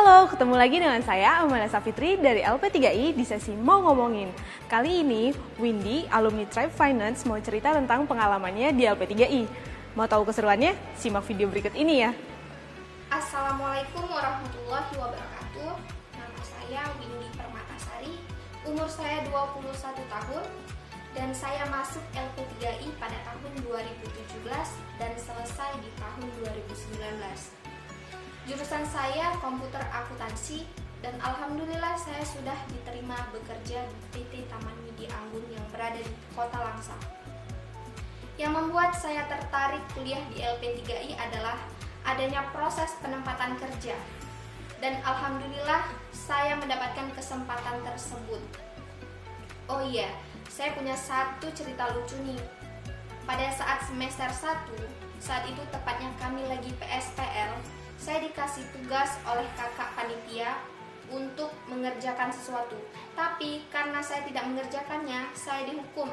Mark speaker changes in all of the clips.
Speaker 1: Halo, ketemu lagi dengan saya Amanda Safitri dari LP3I di sesi Mau Ngomongin. Kali ini, Windy, alumni Tribe Finance, mau cerita tentang pengalamannya di LP3I. Mau tahu keseruannya? Simak video berikut ini ya.
Speaker 2: Assalamualaikum warahmatullahi wabarakatuh. Nama saya Windy Permatasari, umur saya 21 tahun, dan saya masuk Jurusan saya komputer akuntansi dan alhamdulillah saya sudah diterima bekerja di PT Taman Midi Anggun yang berada di Kota Langsa. Yang membuat saya tertarik kuliah di LP3I adalah adanya proses penempatan kerja. Dan alhamdulillah saya mendapatkan kesempatan tersebut. Oh iya, saya punya satu cerita lucu nih. Pada saat semester 1, saat itu tepatnya kami lagi saya dikasih tugas oleh kakak panitia untuk mengerjakan sesuatu. Tapi karena saya tidak mengerjakannya, saya dihukum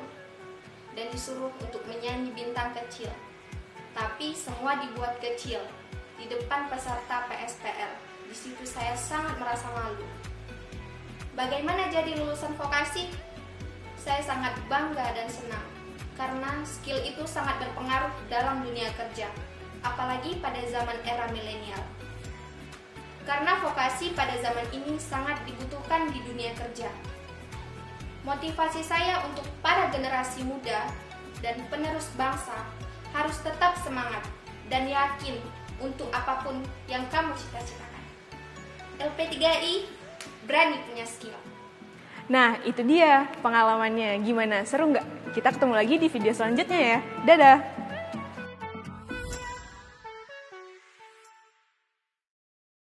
Speaker 2: dan disuruh untuk menyanyi bintang kecil. Tapi semua dibuat kecil di depan peserta PSPL. Di situ saya sangat merasa malu. Bagaimana jadi lulusan vokasi? Saya sangat bangga dan senang karena skill itu sangat berpengaruh dalam dunia kerja apalagi pada zaman era milenial. Vokasi pada zaman ini sangat dibutuhkan di dunia kerja. Motivasi saya untuk para generasi muda dan penerus bangsa harus tetap semangat dan yakin untuk apa pun yang kamu cita-citakan. LP3I berani punya skill.
Speaker 1: Nah, itu dia pengalamannya. Gimana? Seru nggak? Kita ketemu lagi di video selanjutnya ya. Dadah!